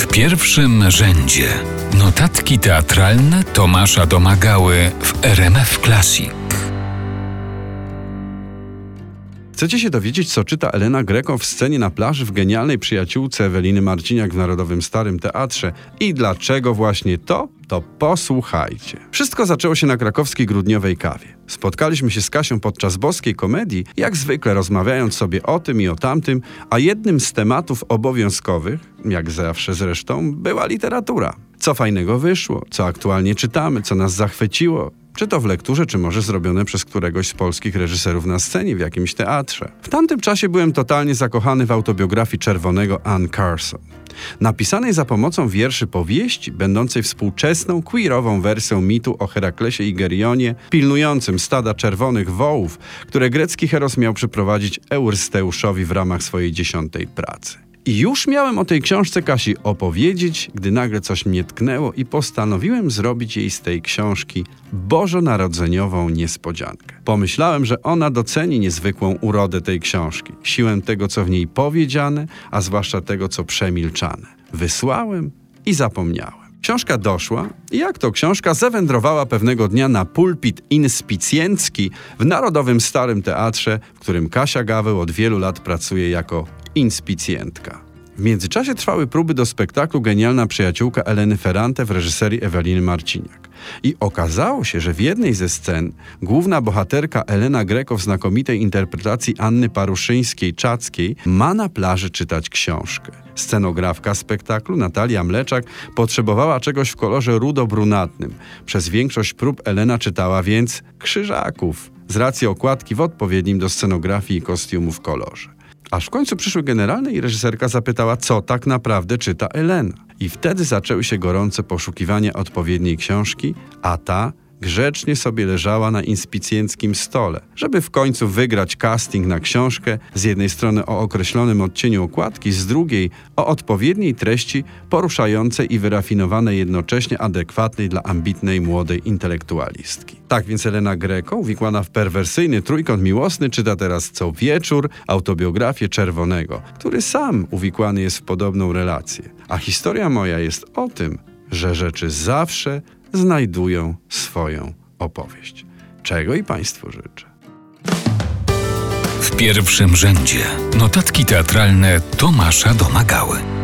W pierwszym rzędzie notatki teatralne Tomasza Domagały w RMF Classic. Chcecie się dowiedzieć, co czyta Elena Greco w scenie na plaży w genialnej przyjaciółce Eweliny Marciniak w Narodowym Starym Teatrze i dlaczego właśnie to? To posłuchajcie. Wszystko zaczęło się na krakowskiej grudniowej kawie. Spotkaliśmy się z Kasią podczas boskiej komedii, jak zwykle rozmawiając sobie o tym i o tamtym, a jednym z tematów obowiązkowych, jak zawsze zresztą, była literatura. Co fajnego wyszło, co aktualnie czytamy, co nas zachwyciło, czy to w lekturze, czy może zrobione przez któregoś z polskich reżyserów na scenie w jakimś teatrze. W tamtym czasie byłem totalnie zakochany w autobiografii Czerwonego Ann Carson. Napisanej za pomocą wierszy powieści, będącej współczesną, queerową wersją mitu o Heraklesie i Gerionie, pilnującym stada czerwonych wołów, które grecki heros miał przyprowadzić Eursteuszowi w ramach swojej dziesiątej pracy. I już miałem o tej książce Kasi opowiedzieć, gdy nagle coś mnie tknęło i postanowiłem zrobić jej z tej książki bożonarodzeniową niespodziankę. Pomyślałem, że ona doceni niezwykłą urodę tej książki, siłę tego, co w niej powiedziane, a zwłaszcza tego, co przemilczane. Wysłałem i zapomniałem. Książka doszła i jak to książka zawędrowała pewnego dnia na pulpit inspicjencki w Narodowym Starym Teatrze, w którym Kasia Gaweł od wielu lat pracuje jako inspicjentka. W międzyczasie trwały próby do spektaklu Genialna przyjaciółka Eleny Ferrante w reżyserii Eweliny Marciniak. I okazało się, że w jednej ze scen główna bohaterka Elena Greco w znakomitej interpretacji Anny Paruszyńskiej-Czackiej ma na plaży czytać książkę. Scenografka spektaklu Natalia Mleczak potrzebowała czegoś w kolorze rudo-brunatnym. Przez większość prób Elena czytała więc krzyżaków z racji okładki w odpowiednim do scenografii i kostiumów kolorze. Aż w końcu przyszły generalne i reżyserka zapytała, co tak naprawdę czyta Elena. I wtedy zaczęły się gorące poszukiwania odpowiedniej książki, a ta grzecznie sobie leżała na inspicjenckim stole, żeby w końcu wygrać casting na książkę, z jednej strony o określonym odcieniu okładki, z drugiej o odpowiedniej treści poruszającej i wyrafinowanej jednocześnie adekwatnej dla ambitnej młodej intelektualistki. Tak więc Elena Greco, uwikłana w perwersyjny trójkąt miłosny, czyta teraz co wieczór autobiografię Czerwonego, który sam uwikłany jest w podobną relację. A historia moja jest o tym, że rzeczy zawsze znajdują swoją opowieść. Czego i Państwu życzę. W pierwszym rzędzie notatki teatralne Tomasza Domagały.